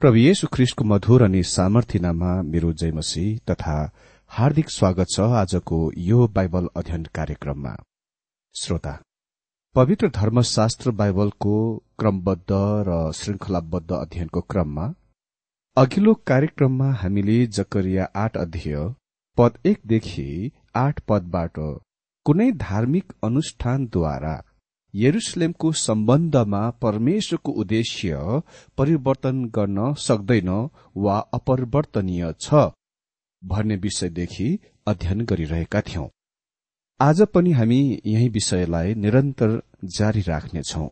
प्रभु येशु ख्रिस्टको मधुर अनि सामर्थ्यनामा मेरो जयमसी तथा हार्दिक स्वागत छ आजको यो बाइबल अध्ययन कार्यक्रममा। श्रोता पवित्र धर्मशास्त्र बाइबलको क्रमबद्ध र श्रृंखलाबद्ध अध्ययनको क्रममा अघिल्लो कार्यक्रममा हामीले जकरिया आठ अध्यय पद एकदेखि आठ पदबाट कुनै धार्मिक अनुष्ठानद्वारा यरुसलेमको सम्बन्धमा परमेश्वरको उद्देश्य परिवर्तन गर्न सक्दैन वा अपरिवर्तनीय छ भन्ने विषयदेखि अध्ययन गरिरहेका थियौं। आज पनि हामी यही विषयलाई निरन्तर जारी राख्नेछौ।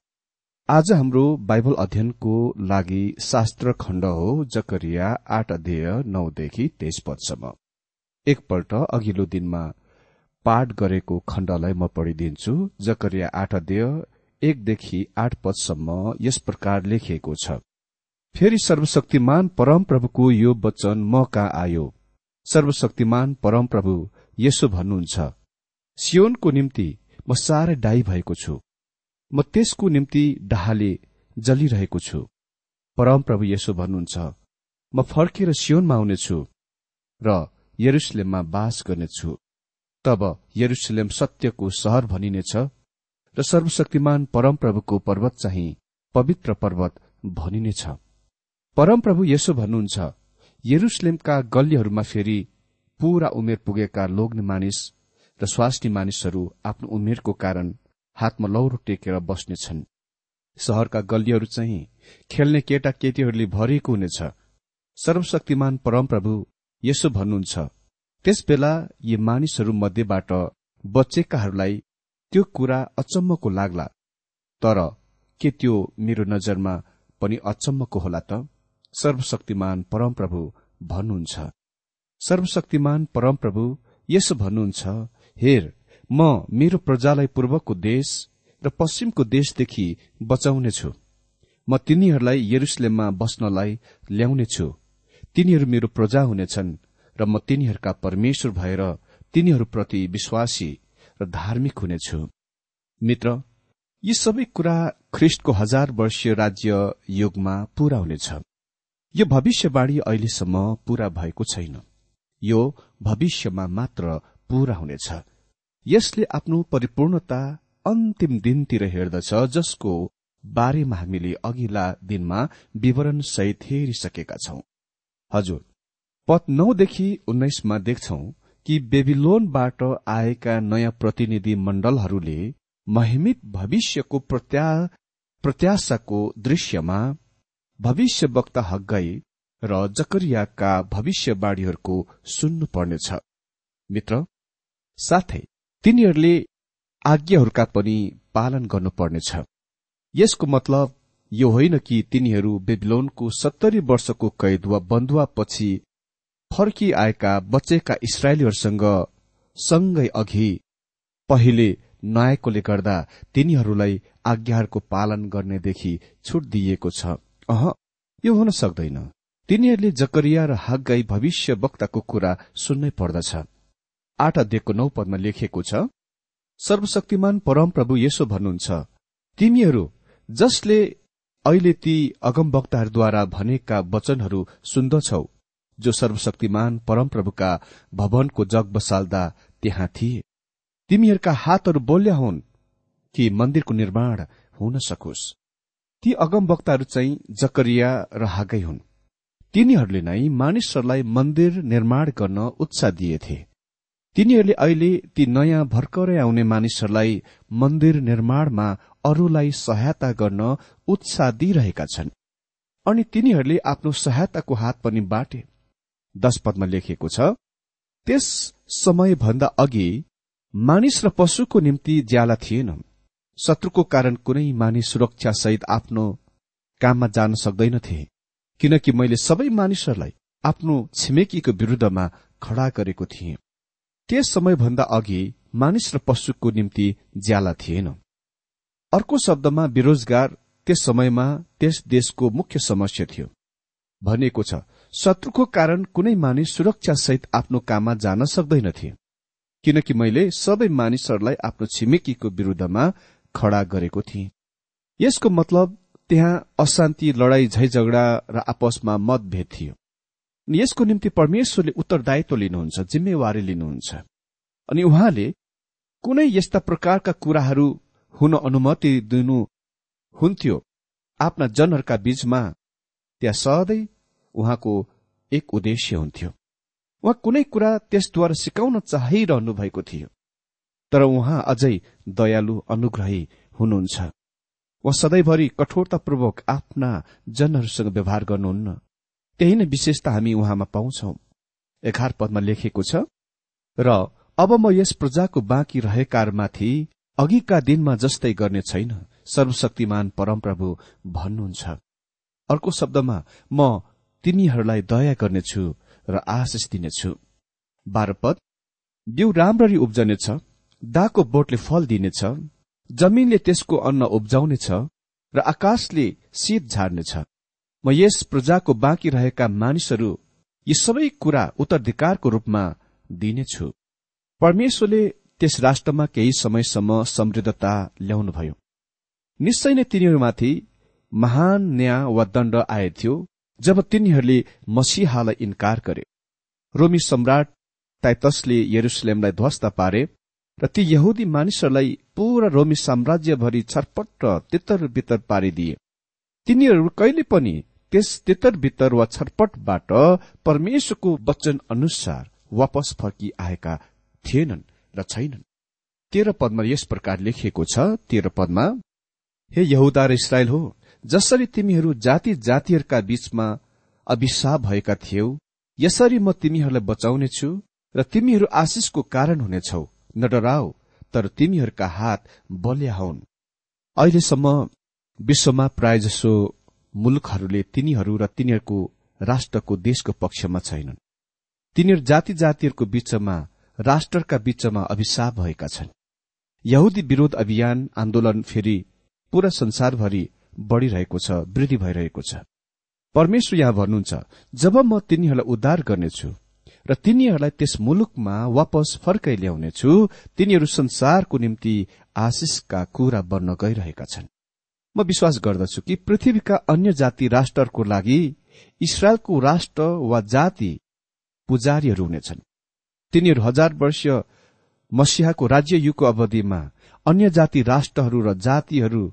आज हाम्रो बाइबल अध्ययनको लागि शास्त्र खण्ड हो जकरिया आठ अध्यय नौदेखि तेइस पदसम्म। एकपल्ट अघिल्लो दिनमा पाठ गरेको खण्डलाई म पढिदिन्छु। जकरिया आठ अध्यय एकदेखि आठ पदसम्म यस प्रकार लेखिएको छ। फेरि सर्वशक्तिमान परमप्रभुको यो वचन म कहाँ आयो। सर्वशक्तिमान परमप्रभु यसो भन्नुहुन्छ सियोनको निम्ति म साह्रै डाई भएको छु। म त्यसको निम्ति डाहाले जलिरहेको छु। परमप्रभु यसो भन्नुहुन्छ म फर्केर सियोनमा आउनेछु र यरुसलेममा बास गर्नेछु। तब यरुसलेम सत्यको सहर भनिनेछ र सर्वशक्तिमान परमप्रभुको पर्वत चाहिँ पवित्र पर्वत भनिनेछ। परमप्रभु यसो भन्नुहुन्छ यरुसलेमका गल्लीहरूमा फेरि पूरा उमेर पुगेका लोग्ने मानिस र स्वास्नी मानिसहरू आफ्नो उमेरको कारण हातमा लौरो टेकेर बस्नेछन्। सहरका गल्लीहरू चाहिँ खेल्ने केटा केटीहरूले भरिएको हुनेछ। सर्वशक्तिमान परमप्रभु यसो भन्नुहुन्छ त्यसबेला यी मानिसहरू मध्येबाट बचेकाहरूलाई त्यो कुरा अचम्मको लाग्ला। तर के त्यो मेरो नजरमा पनि अचम्मको होला त? सर्वशक्तिमान परमप्रभु भन्नुहुन्छ। सर्वशक्तिमान परमप्रभु यसो भन्नुहुन्छ हेर म मेरो प्रजालाई पूर्वको देश र पश्चिमको देशदेखि बचाउनेछु। म तिनीहरूलाई यरुसलेममा बस्नलाई ल्याउनेछु। तिनीहरू मेरो प्रजा हुनेछन्। र म तिनीहरूका परमेश्वर भएर तिनीहरूप्रति विश्वासी र धार्मिक हुनेछु। मित्र यी सबै कुरा ख्रिष्टको हजार वर्षीय राज्य युगमा पूरा हुनेछ। यो भविष्यवाणी अहिलेसम्म पूरा भएको छैन। यो भविष्यमा मात्र पूरा हुनेछ। यसले आफ्नो परिपूर्णता अन्तिम दिनतिर हेर्दछ जसको बारेमा हामीले अघिल्ला दिनमा विवरण सहित हेरिसकेका छौं। हजुर पद नौदेखि उन्नाइसमा देख्छौ कि बेबिलोनबाट आएका नयाँ प्रतिनिधि मण्डलहरूले महिमित भविष्यको प्रत्याशाको दृश्यमा भविष्य वक्ता हग्गाई र जकरियाका भविष्यवाणीहरूको सुन्नुपर्नेछ। मित्र साथै तिनीहरूले आज्ञाहरूका पनि पालन गर्नुपर्नेछ। यसको मतलब यो होइन कि तिनीहरू बेबिलोनको सत्तरी वर्षको कैद वा बन्धुवापछि फर्किआएका बचेका इसरायलीहरूसँग सँगै अघि पहिले नआएकोले गर्दा तिनीहरूलाई आज्ञाहरूको पालन गर्नेदेखि छुट दिइएको छ। अह यो हुन सक्दैन। तिनीहरूले जकरिया र हागगाई भविष्य वक्ताको कुरा सुन्नै पर्दछ। आठ अध्ययको नौ पदमा लेखिएको छ सर्वशक्तिमान परमप्रभु यसो भन्नुहुन्छ तिमीहरू जसले अहिले ती अगमवक्ताहरूद्वारा भनेका वचनहरू सुन्दछौ जो सर्वशक्तिमान परमप्रभुका भवनको जग बसाल्दा त्यहाँ थिए। तिमीहरूका हातहरू बोल्या हुन् कि मन्दिरको निर्माण हुन सकोस्। ती अगमवक्ताहरू चाहिँ जकरिया र हागै हुन्। तिनीहरूले नै मानिसहरूलाई मन्दिर निर्माण गर्न उत्साह दिएथे। तिनीहरूले अहिले ती नयाँ भर्खरै आउने मानिसहरूलाई मन्दिर निर्माणमा अरूलाई सहायता गर्न उत्साह दिइरहेका छन्। अनि तिनीहरूले आफ्नो सहायताको हात पनि बाटे। दश पदमा लेखिएको छ त्यस समयभन्दा अघि मानिस र पशुको निम्ति ज्याला थिएन। शत्रुको कारण कुनै मानिस सुरक्षा सहित आफ्नो काममा जान सक्दैनथे किनकि मैले सबै मानिसहरूलाई आफ्नो छिमेकीको विरूद्धमा खड़ा गरेको थिएँ। त्यस समयभन्दा अघि मानिस र पशुको निम्ति ज्याला थिएन। अर्को शब्दमा बेरोजगार त्यस समयमा त्यस देशको मुख्य समस्या थियो। भनिएको छ शत्रुको कारण कुनै मानिस सुरक्षासहित आफ्नो काममा जान सक्दैनथे। किनकि मैले सबै मानिसहरूलाई आफ्नो छिमेकीको विरूद्धमा खड़ा गरेको थिएँ। यसको मतलब त्यहाँ अशान्ति लडाई झैझगडा र आपसमा मतभेद थियो। यसको निम्ति परमेश्वरले उत्तरदायित्व लिनुहुन्छ जिम्मेवारी लिनुहुन्छ। अनि उहाँले कुनै यस्ता प्रकारका कुराहरू हुन अनुमति दिनु हुन्थ्यो आफ्ना जनहरूका बीचमा त्यहाँ सधैँ उहाँको एक उद्देश्य हुन्थ्यो। उहाँ कुनै कुरा त्यसद्वारा सिकाउन चाहिरहनु भएको थियो। तर उहाँ अझै दयालु अनुग्रही हुनुहुन्छ। उहाँ सधैँभरि कठोरतापूर्वक आफ्ना जनहरूसँग व्यवहार गर्नुहुन्न। त्यही नै विशेषता हामी उहाँमा पाउँछौ। एघार पदमा लेखिएको छ र अब म यस प्रजाको बाँकी रहेकामाथि अघिका दिनमा जस्तै गर्ने छैन। सर्वशक्तिमान परमप्रभु भन्नुहुन्छ। अर्को शब्दमा म तिमीहरूलाई दया गर्नेछु र आशिष दिनेछु। बाह्र पद बिउ राम्ररी उब्जनेछ दाको बोटले फल दिनेछ जमिनले त्यसको अन्न उब्जाउनेछ र आकाशले शीत झार्नेछ। म यस प्रजाको बाँकी रहेका मानिसहरू यी सबै कुरा उत्तराधिकारको रूपमा दिनेछु। परमेश्वरले त्यस राष्ट्रमा केही समयसम्म समृद्धता ल्याउनुभयो। निश्चय नै तिनीहरूमाथि महान न्याय वा दण्ड आएथ्यो जब तिनीहरूले मसिहालाई इन्कार गरे रोमी सम्राट ताइतसले यरुसलेमलाई ध्वस्त पारे र ती यहुदी मानिसहरूलाई पूरा रोमी साम्राज्यभरि छटपट र तितर बितर पारिदिए। तिनीहरू कहिले पनि त्यस तितर बितर वा छटपटबाट परमेश्वरको वचन अनुसार वापस फर्की आएका थिएनन् र छैनन्। तेह्र पदमा यस प्रकार लेखिएको छ। तेह्र पदमा हे यहुदा र इसरायल हो जसरी तिमीहरू जाति जातिहरूका बीचमा अभिशाप भएका थियौ यसरी म तिमीहरूलाई बचाउनेछु र तिमीहरू आशिषको कारण हुनेछौ। न डराओ तर तिमीहरूका हात बलिया हुन्। अहिलेसम्म विश्वमा प्रायजसो मुलुकहरूले तिनीहरू र तिनीहरूको राष्ट्रको देशको पक्षमा छैनन्। तिनीहरू जाति जातिहरूको बीचमा राष्ट्रका बीचमा अभिशाप भएका छन्। यहुदी विरोध अभियान आन्दोलन फेरि पूरा संसारभरि बढ़िरहेको छ वृद्धि भइरहेको छ। परमेश्वर यहाँ भन्नुहुन्छ जब म तिनीहरूलाई उद्धार गर्नेछु र तिनीहरूलाई त्यस मुलुकमा वापस फर्कै ल्याउनेछु तिनीहरू संसारको निम्ति आशिषका कुरा बन्न गइरहेका छन्। म विश्वास गर्दछु कि पृथ्वीका अन्य जाति राष्ट्रहरूको लागि इसरायलको राष्ट्र वा जाति पुजारीहरू हुनेछन्। तिनीहरू हजार वर्ष मसिहाको राज्य युगको अवधिमा अन्य जाति राष्ट्रहरू र जातिहरू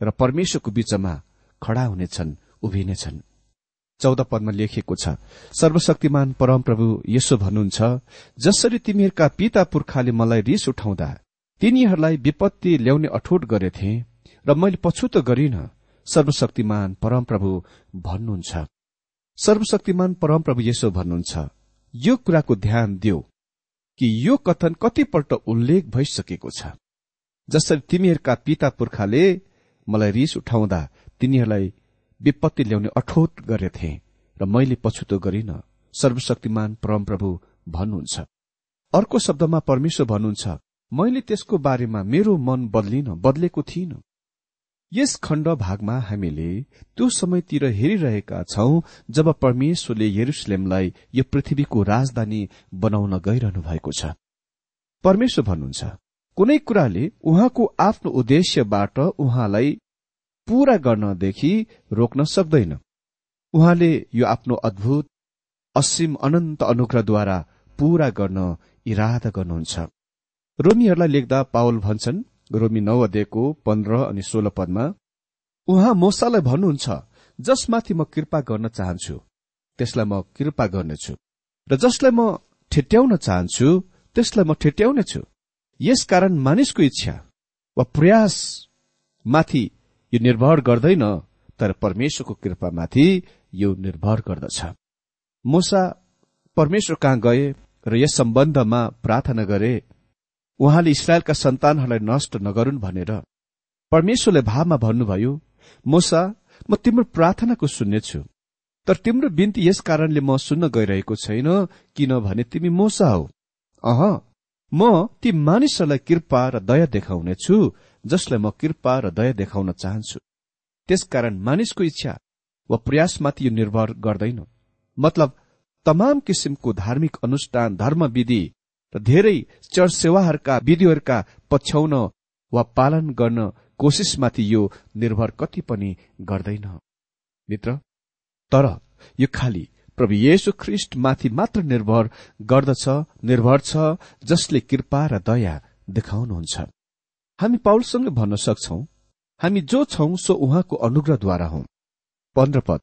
र परमेश्वरको बीचमा खड़ा हुनेछन् उभिनेछन्। चौध पदमा लेखिएको छ सर्वशक्तिमान परमप्रभु यसो भन्नुहुन्छ जसरी तिमीहरूका पिता पुर्खाले मलाई रिस उठाउँदा तिनीहरूलाई विपत्ति ल्याउने अठोट गरेथे र मैले पछुतो गरिन सर्वशक्तिमान परमप्रभु भन्नुहुन्छ। सर्वशक्तिमान परमप्रभु यसो भन्नुहुन्छ यो कुराको ध्यान दियो कि यो कथन कतिपल्ट उल्लेख भइसकेको छ। जसरी तिमीहरूका पिता पुर्खाले मलाई रिस उठाउँदा तिनीहरूलाई विपत्ति ल्याउने अठोट गरेथे र मैले पछुतो गरिन। सर्वशक्तिमान परमप्रभु भन्नुहुन्छ। अर्को शब्दमा परमेश्वर भन्नुहुन्छ मैले त्यसको बारेमा मेरो मन बदलिन बदलेको थिइन। यस खण्ड भागमा हामीले त्यो समयतिर हेरिरहेका छौं जब परमेश्वरले यरुसलेमलाई यो पृथ्वीको राजधानी बनाउन गइरहनु भएको छ। परमेश्वर भन्नुहुन्छ कुनै कुराले उहाँको आफ्नो उद्देश्यबाट उहाँलाई पूरा गर्नदेखि रोक्न सक्दैन। उहाँले यो आफ्नो अद्भुत असीम अनन्त अनुग्रहद्वारा पूरा गर्न इरादा गर्नुहुन्छ। रोमीहरूलाई लेख्दा पावल भन्छन् रोमी नौ अध्ययको पन्ध्र अनि सोह्र पदमा उहाँ मोसालाई भन्नुहुन्छ जसमाथि म कृपा गर्न चाहन्छु त्यसलाई म कृपा गर्नेछु र जसलाई म ठेट्याउन चाहन्छु त्यसलाई म ठेट्याउनेछु। यसकारण मानिसको इच्छा वा प्रयास माथि यो निर्भर गर्दैन तर परमेश्वरको कृपामाथि यो निर्भर गर्दछ। मोसा परमेश्वर कहाँ गए र यस सम्बन्धमा प्रार्थना गरे? उहाँले इसरायलका सन्तानहरूलाई नष्ट नगरून् भनेर। परमेश्वरले भावमा भन्नुभयो मोसा म तिम्रो प्रार्थनाको सुन्नेछु। तर तिम्रो बिन्ती यस कारणले म सुन्न गइरहेको छैन किनभने तिमी मोसा हौ। अह म ती मानिसहरूलाई कृपा र दया देखाउनेछु जसलाई म कृपा र दया देखाउन चाहन्छु। त्यसकारण मानिसको इच्छा वा प्रयासमाथि यो निर्भर गर्दैन। मतलब तमाम किसिमको धार्मिक अनुष्ठान धर्मविधि र धेरै चर्च सेवाहरूका विधिहरूका पछ्याउन वा पालन गर्न कोसिसमाथि यो निर्भर कति पनि गर्दैन। मित्र तर यो खालि प्रभु येशु ख्रिष्ट माथि मात्र निर्भर गर्दछ निर्भर छ जसले कृपा र दया देखाउनुहुन्छ। हामी पाउलसँग भन्न सक्छौ हामी जो छौं सो उहाँको अनुग्रहद्वारा हौ। पन्ध्र पद।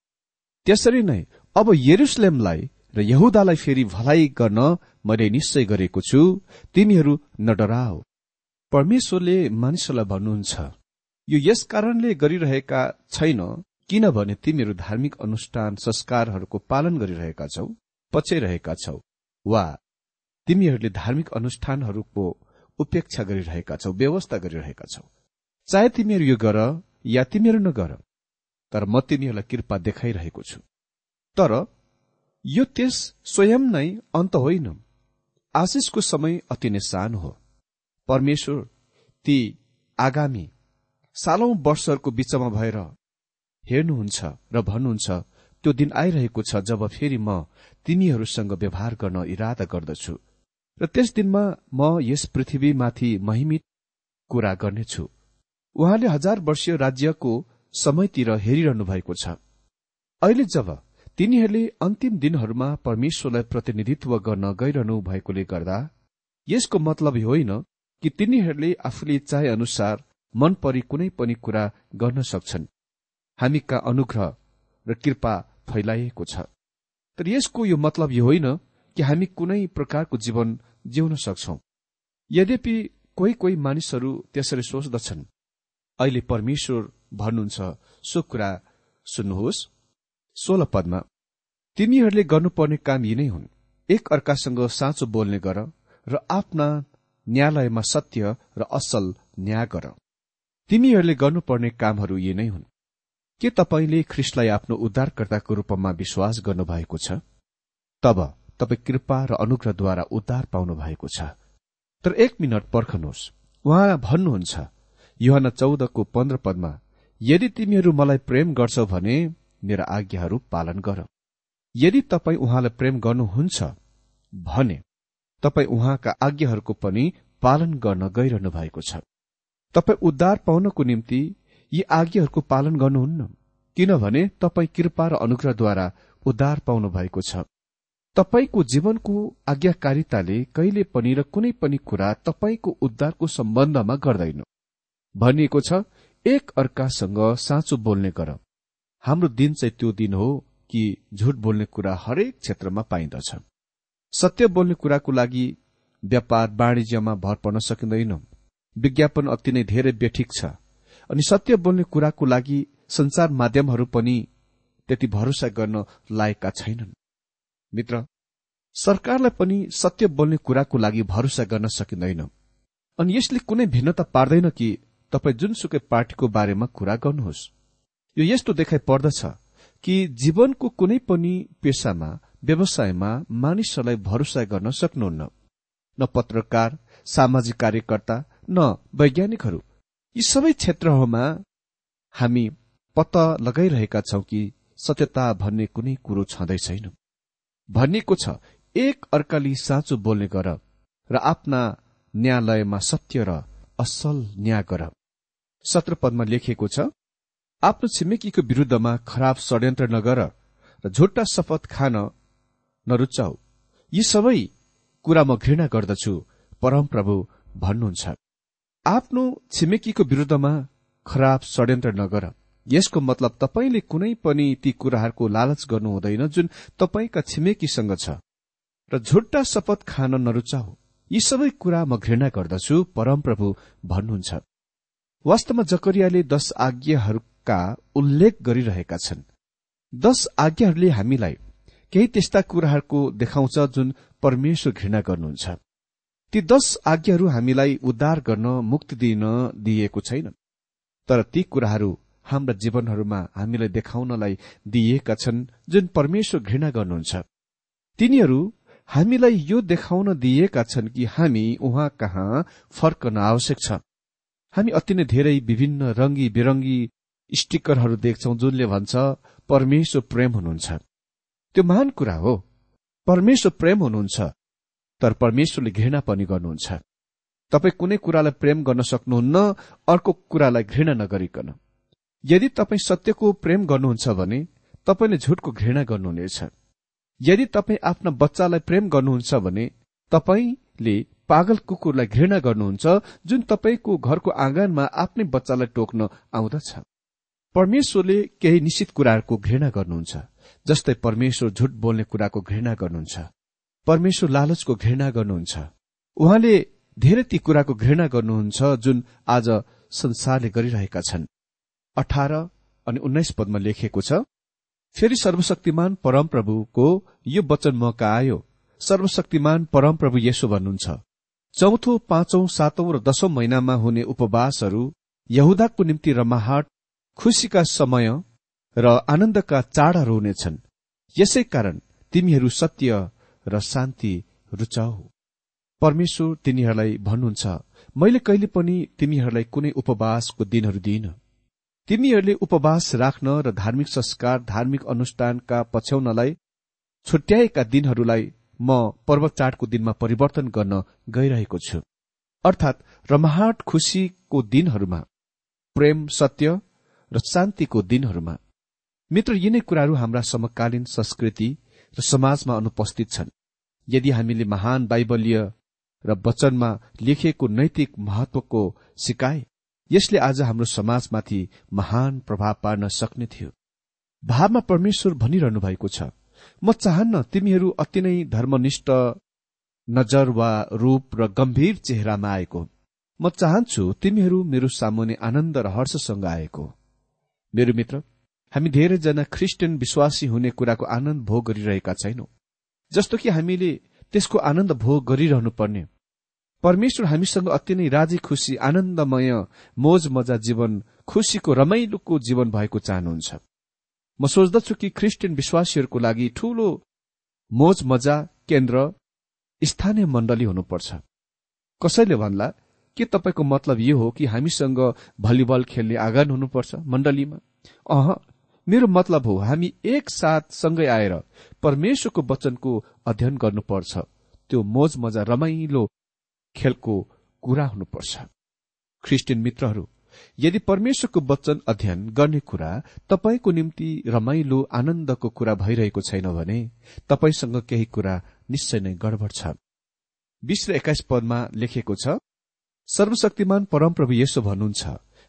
त्यसरी नै अब यरुसलेमलाई र यहुदालाई फेरि भलाइ गर्न मैले निश्चय गरेको छु तिमीहरू नडराओ परमेश्वरले मानिसहरूलाई भन्नुहुन्छ यो यस कारणले गरिरहेका छैन किनभने तिमीहरू धार्मिक अनुष्ठान संस्कारहरूको पालन गरिरहेका छौ पछ्याइरहेका छौ वा तिमीहरूले धार्मिक अनुष्ठानहरूको उपेक्षा गरिरहेका छौ व्यवस्था गरिरहेका छौ। चाहे तिमीहरू यो गर या तिमीहरू नगर तर म तिमीहरूलाई कृपा देखाइरहेको छु। तर यो त्यस स्वयं नै अन्त होइन। आशिषको समय अति नै सानो हो। परमेश्वर ती आगामी सालौं वर्षहरूको बीचमा भएर हेर्नुहुन्छ र भन्नुहुन्छ त्यो दिन आइरहेको छ जब फेरि म तिमीहरूसँग व्यवहार गर्न इरादा गर्दछु। र त्यस दिनमा म यस पृथ्वीमाथि महिमित कुरा गर्नेछु। उहाँले हजार वर्षीय राज्यको समयतिर हेरिरहनु भएको छ। अहिले जब तिनीहरूले अन्तिम दिनहरूमा परमेश्वरलाई प्रतिनिधित्व गर्न गइरहनु भएकोले गर्दा यसको मतलब होइन कि तिनीहरूले आफूले चाहे अनुसार मन परी कुनै पनि कुरा गर्न सक्छन्। हामी कहाँ अनुग्रह र कृपा फैलाइएको छ। तर यसको यो मतलब यो होइन कि हामी कुनै प्रकारको जीवन जिउन सक्छौ। यद्यपि कोही कोही मानिसहरू त्यसरी सोच्दछन् अहिले परमेश्वर भन्नुहुन्छ सो कुरा सुन्नुहोस्। सोह्र पदमा तिमीहरूले गर्नुपर्ने काम यी नै हुन्। एक अर्कासँग साँचो बोल्ने गर र आफ्ना न्यायालयमा सत्य र असल न्याय गर। तिमीहरूले गर्नुपर्ने कामहरू यी नै हुन्। के तपाईँले ख्रिस्टलाई आफ्नो उद्धारकर्ताको रूपमा विश्वास गर्नुभएको छ? तब तपाईँ कृपा र अनुग्रहद्वारा उद्धार पाउनु भएको छ। तर एक मिनट पर्खनुहोस्। उहाँ भन्नुहुन्छ युहन चौधको पन्ध्र पदमा यदि तिमीहरू मलाई प्रेम गर्छौ भने मेरा आज्ञाहरू पालन गर। यदि तपाईँ उहाँलाई प्रेम गर्नुहुन्छ भने तपाईँ उहाँका आज्ञाहरूको पनि पालन गर्न गइरहनु भएको छ। तपाईँ उद्धार पाउनको निम्ति यी आज्ञाहरूको पालन गर्नुहुन्न। किनभने तपाईँ कृपा र अनुग्रहद्वारा उद्धार पाउनु भएको छ। तपाईँको जीवनको आज्ञाकारिताले कहिले पनि र कुनै पनि कुरा तपाईँको उद्धारको सम्बन्धमा गर्दैन। भनिएको छ एक अर्कासँग साँचो बोल्ने गर। हाम्रो दिन चाहिँ त्यो दिन हो कि झुट बोल्ने कुरा हरेक क्षेत्रमा पाइन्दछ सत्य बोल्ने कुराको लागि व्यापार वाणिज्यमा भर पर्न सकिँदैन। विज्ञापन अति नै धेरै बेठिक छ। अनि सत्य बोल्ने कुराको लागि संचार माध्यमहरू पनि त्यति भरोसा गर्न लायकका छैनन्। मित्र सरकारलाई पनि सत्य बोल्ने कुराको लागि भरोसा गर्न सकिँदैन। अनि यसले कुनै भिन्नता पार्दैन कि तपाईँ जुनसुकै पार्टीको बारेमा कुरा गर्नुहोस्। यो यस्तो देखाइ पर्दछ कि जीवनको कुनै पनि पेसामा व्यवसायमा मानिसहरूलाई भरोसा गर्न सक्नुहुन्न। न पत्रकार सामाजिक कार्यकर्ता न वैज्ञानिकहरू। यी सबै क्षेत्रहरूमा हामी पत्ता लगाइरहेका छौं कि सत्यता भन्ने कुनै कुरो छँदै छैन। भनिएको छ एक अर्काली साँचो बोल्ने गर र आफ्ना न्यायालयमा सत्य र असल न्याय गर। सत्र लेखिएको छ आफ्नो छिमेकीको विरूद्धमा खराब षड्यन्त्र नगर र झुट्टा शपथ खान नरुचाउ यी सबै कुरा म घृणा गर्दछु परमप्रभु भन्नुहुन्छ। आफ्नो छिमेकीको विरूद्धमा खराब षड्यन्त्र नगर। यसको मतलब तपाईँले कुनै पनि ती कुराहरूको लालच गर्नु हुँदैन जुन तपाईँका छिमेकीसँग छ। र झुट्टा शपथ खान नरुचाउ यी सबै कुरा म घृणा गर्दछु परमप्रभु भन्नुहुन्छ। वास्तवमा जकरियाले दश आज्ञाहरूका उल्लेख गरिरहेका छन्। दश आज्ञाहरूले हामीलाई केही त्यस्ता कुराहरूको देखाउँछ जुन परमेश्वर घृणा गर्नुहुन्छ। ती दश आज्ञाहरू हामीलाई उद्धार गर्न मुक्ति दिन दिइएको छैन तर ती कुराहरू हाम्रा जीवनहरूमा हामीलाई देखाउनलाई दिइएका छन् जुन परमेश्वर घृणा गर्नुहुन्छ। तिनीहरू हामीलाई यो देखाउन दिइएका छन् कि हामी उहाँ कहाँ फर्कन आवश्यक छ। हामी अति नै धेरै विभिन्न रंगी बिरंगी स्टिकरहरू देख्छौ जुनले भन्छ परमेश्वर प्रेम हुनुहुन्छ। त्यो महान कुरा हो। परमेश्वर प्रेम हुनुहुन्छ। तर परमेश्वरले घृणा पनि गर्नुहुन्छ। तपाईँ कुनै कुरालाई प्रेम गर्न सक्नुहुन्न अर्को कुरालाई घृणा नगरिकन। यदि तपाईँ सत्यको प्रेम गर्नुहुन्छ भने तपाईँले झुटको घृणा गर्नुहुनेछ। यदि तपाईँ आफ्ना बच्चालाई प्रेम गर्नुहुन्छ भने तपाईँ तपाईँले पागल कुकुरलाई घृणा गर्नुहुन्छ जुन तपाईँको घरको आँगनमा आफ्नै बच्चालाई टोक्न आउँदछ। परमेश्वरले केही निश्चित कुराहरूको घृणा गर्नुहुन्छ जस्तै परमेश्वर झुट बोल्ने कुराको घृणा गर्नुहुन्छ। परमेश्वर लालचको घृणा गर्नुहुन्छ। उहाँले धेरै ती कुराको घृणा गर्नुहुन्छ जुन आज संसारले गरिरहेका छन्। अठार अनि उन्नाइस पदमा लेखिएको छ फेरि सर्वशक्तिमान परमप्रभुको यो वचन मौका आयो। सर्वशक्तिमान परमप्रभु यसो भन्नुहुन्छ चौथो पाँचौं सातौं र दशौं महिनामा हुने उपवासहरू यहुदाको निम्ति रमाहाट खुशीका समय र आनन्दका चाडहरू हुनेछन्। यसै कारण तिमीहरू सत्य र शान्ति रुचाऊ। परमेश्वर तिनीहरूलाई भन्नुहुन्छ मैले कहिले पनि तिमीहरूलाई कुनै उपवासको दिनहरू दिइन। तिमीहरूले उपवास राख्न र धार्मिक संस्कार धार्मिक अनुष्ठानका पछ्याउनलाई छुट्याएका दिनहरूलाई म पर्व चाडको दिनमा परिवर्तन गर्न गइरहेको छु। अर्थात रमाहाट खुशीको दिनहरूमा प्रेम सत्य र शान्तिको दिनहरूमा। मित्र यिनै कुराहरू हाम्रा समकालीन संस्कृति र समाजमा अनुपस्थित छन्। यदि हामीले महान बाइबलीय र वचनमा लेखिएको नैतिक महत्वको सिकाए यसले आज हाम्रो समाजमाथि महान प्रभाव पार्न सक्ने थियो। भावमा परमेश्वर भनिरहनु भएको छ म चाहन्न तिमीहरू अति नै धर्मनिष्ठ नजर वा रूप र गम्भीर चेहरामा आएको। म चाहन्छु तिमीहरू मेरो सामुने आनन्द र हर्षसँग आएको। मेरो मित्र हामी धेरैजना क्रिस्चियन विश्वासी हुने कुराको आनन्द भोग गरिरहेका छैनौं। जस्तो कि हामीले त्यसको आनन्द भोग गरिरहनु पर्ने परमेश्वर हामीसँग अति नै राजी खुशी आनन्दमय मोज मजा जीवन खुशीको रमाइलोको जीवन भएको चाहनुहुन्छ। म सोच्दछु कि क्रिस्चियन विश्वासीहरूको लागि ठूलो मोज मजा केन्द्र स्थानीय मण्डली हुनुपर्छ। कसैले भन्ला के तपाईँको मतलब यो हो कि हामीसँग भलिबल खेल्ने आँगन हुनुपर्छ मण्डलीमा? अह मेरो मतलब हो हामी एकसाथ सँगै आएर परमेश्वरको वचनको अध्ययन गर्नुपर्छ। त्यो मोज मजा रमाइलो खेलको कुरा हुनुपर्छ। ख्रिस्टियन मित्रहरू यदि परमेश्वरको वचन अध्ययन गर्ने कुरा तपाईँको निम्ति रमाइलो आनन्दको कुरा भइरहेको छैन भने तपाईँसँग केही कुरा निश्चय नै गडबड छ। बीस र एक्काइस पदमा लेखिएको छ सर्वशक्तिमान परमप्रभु यसो भन्नुहुन्छ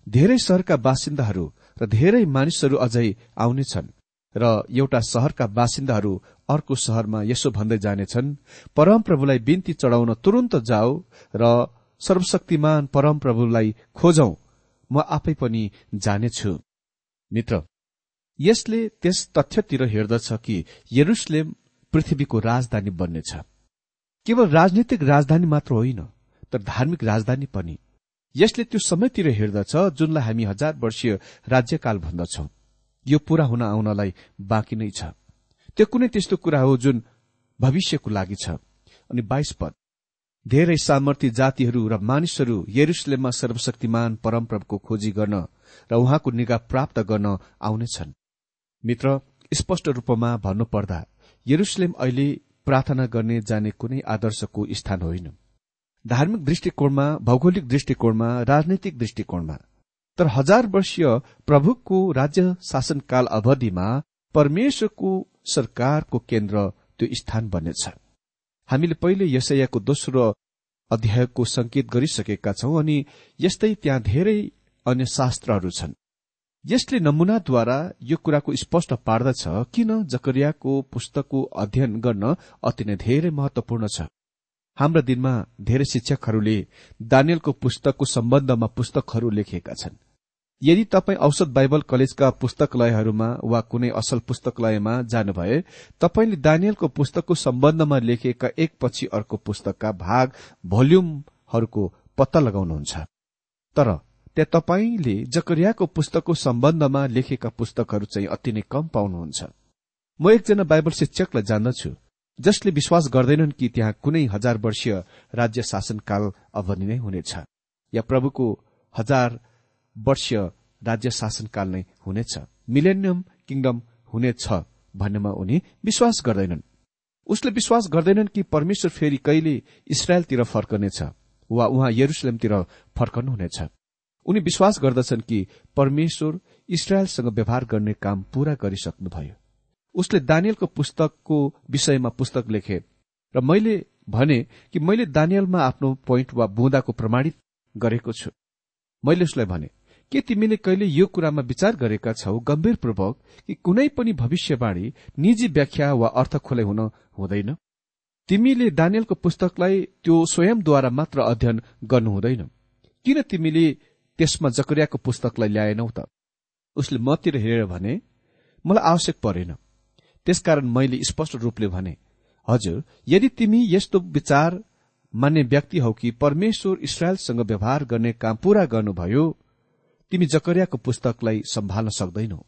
धेरै शहरका बासिन्दाहरू र धेरै मानिसहरू अझै आउनेछन् र एउटा शहरका बासिन्दाहरू अर्को शहरमा यसो भन्दै जानेछन् परमप्रभुलाई बिन्ती चढाउन तुरन्त जाऊ र सर्वशक्तिमान परमप्रभुलाई खोजौ म आफै पनि जानेछु। मित्र यसले त्यस तथ्यतिर हेर्दछ कि यरुसलेम पृथ्वीको राजधानी बन्नेछ। केवल राजनीतिक राजधानी मात्र होइन तर धार्मिक राजधानी पनि। यसले त्यो समयतिर हेर्दछ जुनलाई हामी हजार वर्षीय राज्यकाल भन्दछौं। यो पूरा हुन आउनलाई बाँकी नै छ। त्यो कुनै त्यस्तो कुरा हो जुन भविष्यको लागि छ। अनि बाइस पद। धेरै सामर्थ्य जातिहरू र मानिसहरू यरुसलेममा सर्वशक्तिमान परमप्रभुको खोजी गर्न र उहाँको निगा प्राप्त गर्न आउनेछन्। मित्र स्पष्ट रूपमा भन्नुपर्दा यरुसलेम अहिले प्रार्थना गर्ने जाने कुनै आदर्शको स्थान होइन। धार्मिक दृष्टिकोणमा भौगोलिक दृष्टिकोणमा राजनैतिक दृष्टिकोणमा। तर हजार वर्षीय प्रभुको राज्य शासनकाल अवधिमा परमेश्वरको सरकारको केन्द्र त्यो स्थान बन्नेछ हामीले पहिले यसैयाको दोस्रो अध्यायको संकेत गरिसकेका छौं अनि यस्तै त्यहाँ धेरै अन्य शास्त्रहरू छन्। यसले नमूनाद्वारा यो कुराको स्पष्ट पार्दछ किन जकरियाको पुस्तकको अध्ययन गर्न अति नै धेरै महत्वपूर्ण छ। हाम्रा दिनमा धेरै शिक्षकहरूले दानियलको पुस्तकको सम्बन्धमा पुस्तकहरू लेखेका छन्। यदि तपाईँ औषध बाइबल कलेजका पुस्तकालयहरूमा वा कुनै असल पुस्तकालयमा जानुभए तपाईँले दानियलको पुस्तकको सम्बन्धमा लेखिएका एकपछि अर्को पुस्तकका भाग भोल्युमहरूको पत्ता लगाउनुहुन्छ। तर त्यहाँ तपाईँले जकरियाको पुस्तकको सम्बन्धमा लेखेका पुस्तकहरू चाहिँ अति नै कम पाउनुहुन्छ। म एकजना बाइबल शिक्षकलाई जान्दछु। जसले विश्वास गर्दैनन् कि त्यहाँ कुनै हजार वर्षीय राज्य शासनकाल अवधि नै हुनेछ। या प्रभुको हजार वर्षीय राज्य शासनकाल नै हुनेछ। मिलेनियम किङडम हुनेछ भन्नेमा उनी विश्वास गर्दैनन्। उसले विश्वास गर्दैनन् कि परमेश्वर फेरि कहिले इसरायलतिर फर्कनेछ वा उहाँ यरुसलेमतिर फर्कनुहुनेछ। उनी विश्वास गर्दछन् कि परमेश्वर इसरायलसँग व्यवहार गर्ने काम पूरा गरिसक्नुभयो। उसले दानियलको पुस्तकको विषयमा पुस्तक लेखे। र मैले भने कि मैले दानियलमा आफ्नो पोइन्ट वा बुँदाको प्रमाणित गरेको छु। मैले उसलाई भने के तिमीले कहिले यो कुरामा विचार गरेका छौ गम्भीरपूर्वक कि कुनै पनि भविष्यवाणी निजी व्याख्या वा अर्थ खोले हुन हुँदैन? तिमीले दानियलको पुस्तकलाई त्यो स्वयंद्वारा मात्र अध्ययन गर्नु हुँदैन। किन तिमीले त्यसमा जकरियाको पुस्तकलाई ल्याएनौ त? उसले मतिर हेरेर भने मलाई आवश्यक परेन। त्यसकारण मैले स्पष्ट रूपले भने हजुर यदि तिमी यस्तो विचार मान्ने व्यक्ति हौ कि परमेश्वर इसरायलसँग व्यवहार गर्ने काम पूरा गर्नुभयो तिमी जकरियाको पुस्तकलाई सम्हाल्न सक्दैनौ।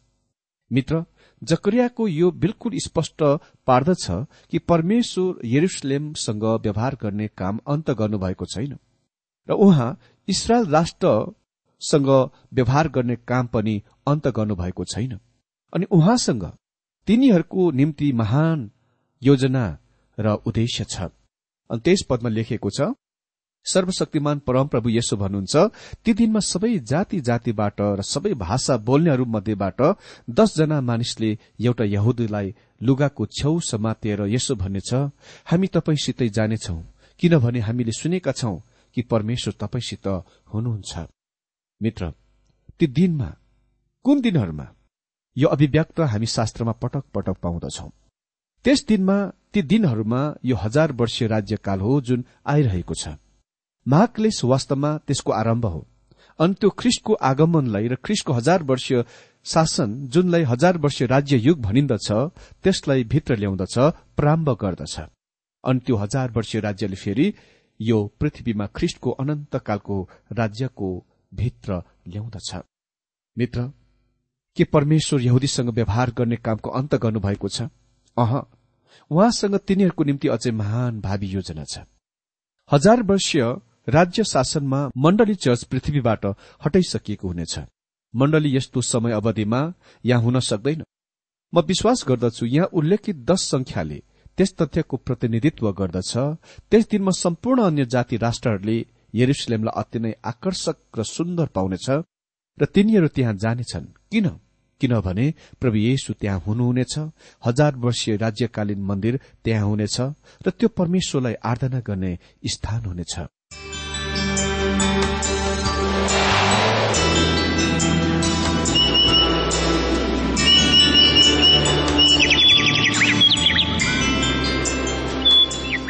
मित्र जकरियाको यो बिल्कुल स्पष्ट पार्दछ कि परमेश्वर यरुसलेमसँग व्यवहार गर्ने काम अन्त गर्नुभएको छैन। र उहाँ इसरायल राष्ट्रसँग व्यवहार गर्ने काम पनि अन्त गर्नुभएको छैन। अनि उहाँसँग तिनीहरूको निम्ति महान योजना र उद्देश्य छ। अनि त्यस पदमा लेखिएको छ सर्वशक्तिमान परमप्रभु यसो भन्नुहुन्छ ती दिनमा सबै जाति जातिबाट र सबै भाषा बोल्नेहरू मध्येबाट दसजना मानिसले एउटा यहुदीलाई लुगाको छेउ समातेर यसो भन्नेछ हामी तपाईँसितै जानेछौ किनभने हामीले सुनेका छौं कि परमेश्वर तपाईँसित हुनुहुन्छ। मित्र ती दिनमा कुन दिनहरूमा यो अभिव्यक्त हामी शास्त्रमा पटक पटक पाउँदछौ। त्यस दिनमा ती दिनहरूमा यो हजार वर्षीय राज्यकाल हो जुन आइरहेको छ। महाक्लेश वास्तवमा त्यसको आरम्भ हो। अनि त्यो ख्रिस्टको आगमनलाई र ख्रिस्टको हजार वर्षीय शासन जुनलाई हजार वर्षीय राज्य युग भनिन्दछ त्यसलाई भित्र ल्याउँदछ प्रारम्भ गर्दछ। अनि त्यो हजार वर्षीय राज्यले फेरि यो पृथ्वीमा ख्रिष्टको अनन्तकालको राज्यको भित्र ल्याउँदछ। मित्र के परमेश्वर यहुदीसँग व्यवहार गर्ने कामको अन्त गर्नुभएको छ? अह उहाँसँग तिनीहरूको निम्ति अझै महान भावी योजना छ। हजार वर्षीय राज्य शासनमा मण्डली चर्च पृथ्वीबाट हटाइसकिएको हुनेछ। मण्डली यस्तो समय अवधिमा यहाँ हुन सक्दैन। म विश्वास गर्दछु यहाँ उल्लेखित दश संख्याले त्यस तथ्यको प्रतिनिधित्व गर्दछ। त्यस दिनमा सम्पूर्ण अन्य जाति राष्ट्रहरूले यरुसलेमलाई अति नै आकर्षक र सुन्दर पाउनेछ र तिनीहरू त्यहाँ जानेछन्। किन? किनभने प्रभु येशु त्यहाँ हुनुहुनेछ। हजार वर्षीय राज्यकालीन मन्दिर त्यहाँ हुनेछ र त्यो परमेश्वरलाई आराधना गर्ने स्थान हुनेछ।